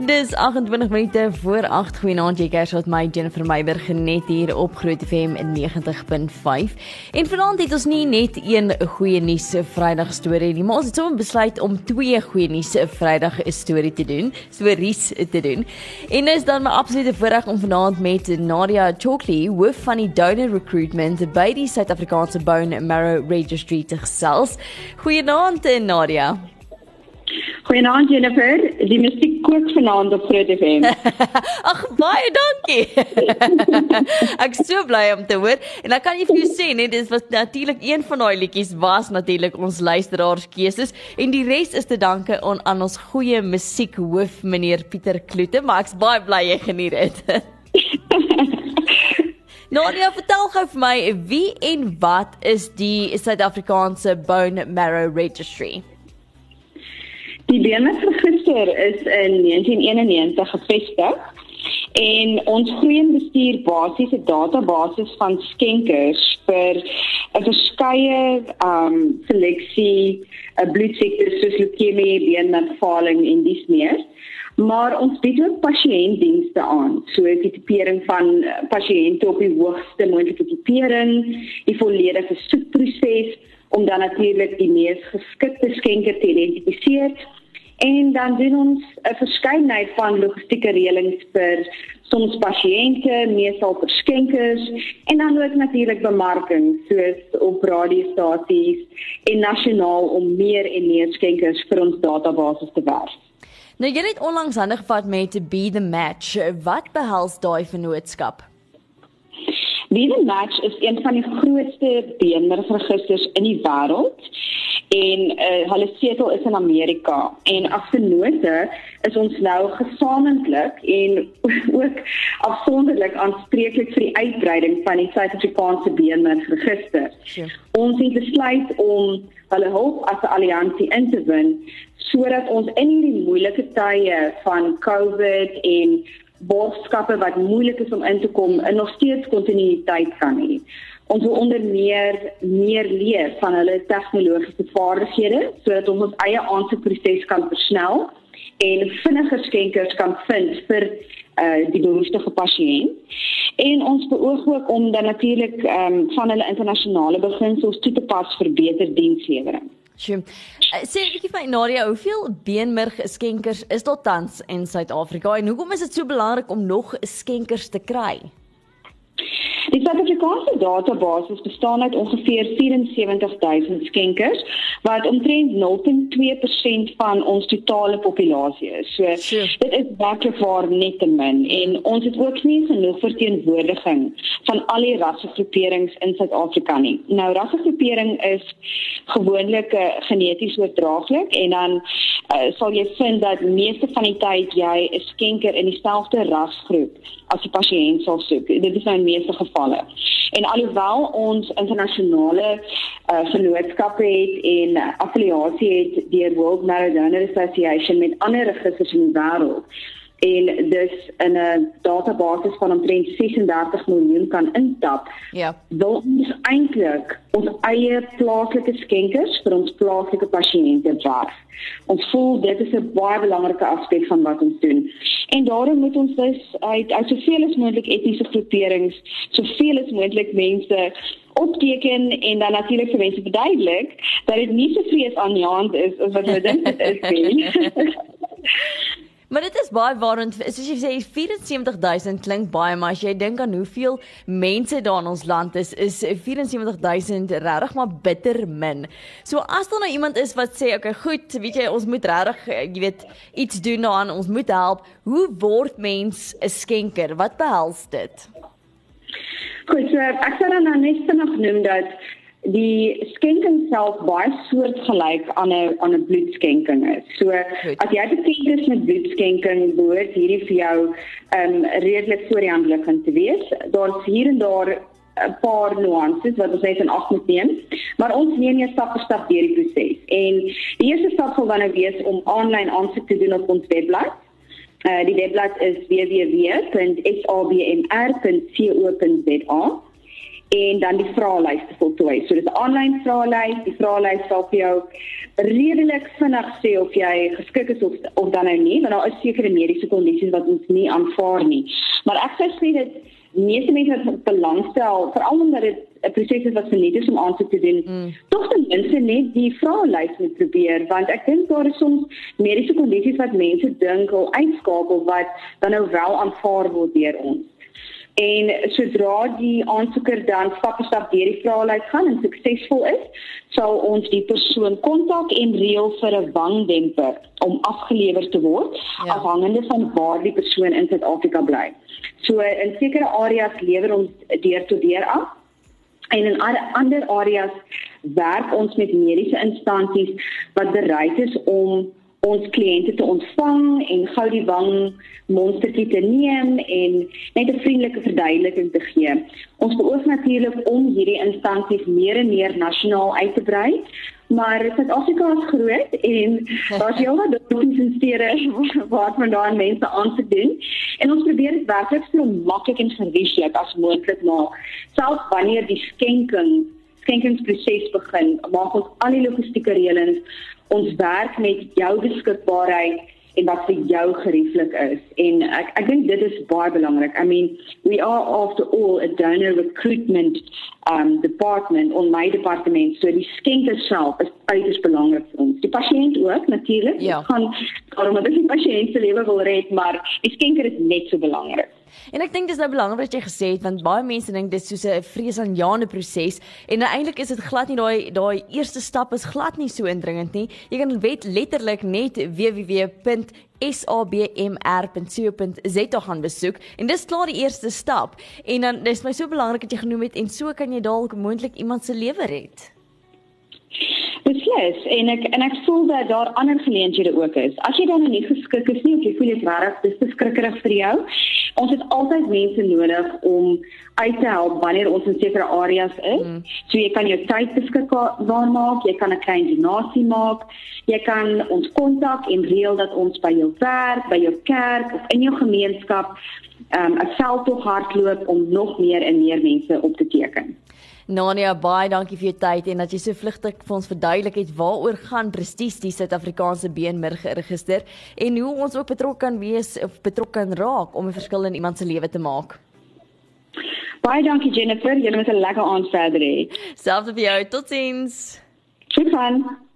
Dis 28 minute voor 8 goeienaand jy kers wat my Jennifer Meiberg net hier op Groot FM in 90.5. En vanaand het ons nie net een goeie nuus Vrydag storie nie, maar ons het sommer besluit om twee goeie nuus Vrydag storie te doen, stories te doen. En is dan my absolute voorreg om vanaand met Nadia Chokli, hoof van die donor recruitment by die Suid-Afrikaanse Bone Marrow Registry te gesels. Goeienaand Nadia. Goeienaand Jennifer, die musiek kook vanaand op Groot FM. Ag baie dankie. ek is so bly om te hoor. En ek kan jy vir jou sê net dis was natuurlik een van daai liedjies was natuurlik ons luisteraars keuses en die res is te danke aan aan ons goeie musiekhoof meneer Pieter Kloete, maar ek's baie bly jy geniet dit. Nadia, vertel gou vir my wie en wat is die Suid-Afrikaanse Bone Marrow Registry? Die beenmergregister is in 1991 gevestig en ons groen bestuur basies 'n database van skenkers vir 'n verskeie um seleksie 'n bloedsiektes soos leukemie, beenmergvaling en dis meer. Maar ons bied ook pasiëntdienste aan, soos die tipering van pasiënte op die hoogste moontlike tipering, die volledige soekproses om dan natuurlik die mees geskikte skenker te identifiseer En dan doen ons 'n verskeidenheid van logistieke reëlings vir soms pasiënte, meestal vir skenkers en dan ook natuurlik bemarking soos op radiostasies en nasionaal om meer en meer skenkers vir ons database te werf. Nou jy het onlangs hande gevat met to be the match. Wat behels daai vennootskap? Be the match is een van die grootste beenmergregisters in die wêreld en uh, hulle setel is in Amerika en afsonderlike is ons nou gesamentlik en ook afsonderlik aanspreeklik vir die uitbreiding van die Suid-Afrikaanse beenmergregister. Sure. Ons het besluit om hulle hulp as 'n alliansie in te win sodat ons in hierdie moeilike tye van COVID en boodskappe wat moeilik is om in te kom en nog steeds kontinuïteit kan hê ons wil onder meer meer leer van hulle tegnologiese vaardighede sodat ons ons eie aansoekproses kan versnel en vinniger skenkers kan vind vir uh die behoeftige pasiënt. En ons beoog ook om dan natuurlik ehm um, van hulle internasionale beginsels toe te pas vir beter dienslewering. Sjoe. Uh, sê ek vir Nadia, hoeveel beenmerg skenkers is daar tans in Suid-Afrika en hoekom is dit so belangrik om nog skenkers te kry? Die Suid-Afrikaanse database bestaan uit ongeveer 74000 skenkers wat omtrent 0.2% van ons totale populasie is. So sure. dit is baie waar net te min en ons het ook nie genoeg verteenwoordiging van al die rassegroeperings in Suid-Afrika nie. Nou rassegroepering is gewoonlik uh, geneties oordraaglik en dan uh, sal jy vind dat meeste van die tyd jy 'n skenker in dieselfde rasgroep as die pasiënt sal soek. Dit is nou meeste gevalle. En alhoewel ons internasionale uh, vennootskappe het en affiliasie het deur World Donor Association met ander registers in die wêreld, en dus in 'n database van omtrent 36 miljoen kan intap. Ja. Wil ons eintlik ons eie plaaslike skenkers vir ons plaaslike pasiënte werf. Ons voel dit is 'n baie belangrike aspek van wat ons doen. En daarom moet ons dus uit uit soveel as moontlik etiese groeperings, soveel as moontlik mense opteken en dan natuurlik vir mense verduidelik dat dit nie so vrees aan die hand is as wat hulle dink dit is nie. Maar dit is baie waarond soos jy sê 74000 klink baie maar as jy dink aan hoeveel mense daar in ons land is is 74000 regtig maar bitter min. So as daar nou iemand is wat sê okay goed, weet jy ons moet regtig jy weet iets doen daaraan, ons moet help. Hoe word mens 'n skenker? Wat behels dit? Goed, so ek sal dan net vinnig noem dat die skenking self baie soortgelyk aan 'n aan 'n bloedskenking is. So Goed. as jy bekend is met bloedskenking, behoort hierdie vir jou um redelik voor die hand liggend te wees. Daar's hier en daar 'n paar nuances wat ons net in ag moet neem, maar ons neem jou stap vir stap deur die proses. En die eerste stap sal dan nou wees om aanlyn aansoek te doen op ons webblad. Uh, die webblad is www.sabmr.co.za en dan die vraelys te voltooi. So dis 'n aanlyn vraelys. Die vraelys sal vir jou redelik vinnig sê of jy geskik is of of dan nou nie, want daar is sekere mediese kondisies wat ons nie aanvaar nie. Maar ek sê sê dit meeste mense wat belangstel, veral omdat dit 'n proses is wat verniet is om aansoek te doen, mm. tog ten minste net die vraelys moet probeer, want ek dink daar is soms mediese kondisies wat mense dink al uitskakel wat dan nou wel aanvaar word deur ons. En sodra die aansoeker dan stap vir stap deur die vraelys gaan en suksesvol is, sal ons die persoon kontak en reël vir 'n wangdemper om afgelewer te word ja. afhangende van waar die persoon in Suid-Afrika bly. So in sekere areas lewer ons deur tot deur af en in ander areas werk ons met mediese instansies wat bereid is om ons kliënte te ontvang en gou die wang monstertjie te neem en net 'n vriendelike verduideliking te gee. Ons beoog natuurlik om hierdie instansies meer en meer nasionaal uit te brei, maar Suid-Afrika is groot en daar's heelwat dorpies en stede waar vandaan mense aan te doen en ons probeer dit werklik so maklik en gerieflik as moontlik maak. Selfs wanneer die skenking skenkingsproses begin, maak ons al die logistieke reëlings ons werk met jou beskikbaarheid en wat vir jou gerieflik is en ek ek dink dit is baie belangrik. I mean, we are after all a donor recruitment um department on my department so die skenker self is uiters belangrik vir ons. Die pasiënt ook natuurlik. Ja. Kan daarom dat die pasiënt se lewe wil red, maar die skenker is net so belangrik. En ek dink dis nou belangrik wat jy gesê het want baie mense dink dis soos 'n vreesaanjaende proses en eintlik is dit glad nie daai daai eerste stap is glad nie so indringend nie. Jy kan wet letterlik net www.sabmr.co.za gaan besoek en dis klaar die eerste stap. En dan dis my so belangrik dat jy genoem het en so kan jy dalk moontlik iemand se lewe red. Beslis en ek en ek voel dat daar ander geleenthede ook is. As jy dan nie geskik is nie of jy voel jy's regtig dis beskrikkerig vir jou, ons het altyd mense nodig om uit te help wanneer ons in sekere areas is. Mm. So jy kan jou tyd beskikbaar maak, jy kan 'n klein donasie maak, jy kan ons kontak en reël dat ons by jou werk, by jou kerk of in jou gemeenskap um, 'n um, veldtog hardloop om nog meer en meer mense op te teken. Nania baie dankie vir jou tyd en dat jy so vlugtig vir ons verduidelik het waaroor gaan presies die Suid-Afrikaanse beenmerg register en hoe ons ook betrokke kan wees of betrokke kan raak om 'n verskil in iemand se lewe te maak. Baie dankie Jennifer, jy het 'n lekker aand verder hê. Selfs vir jou. Totsiens. Totsiens.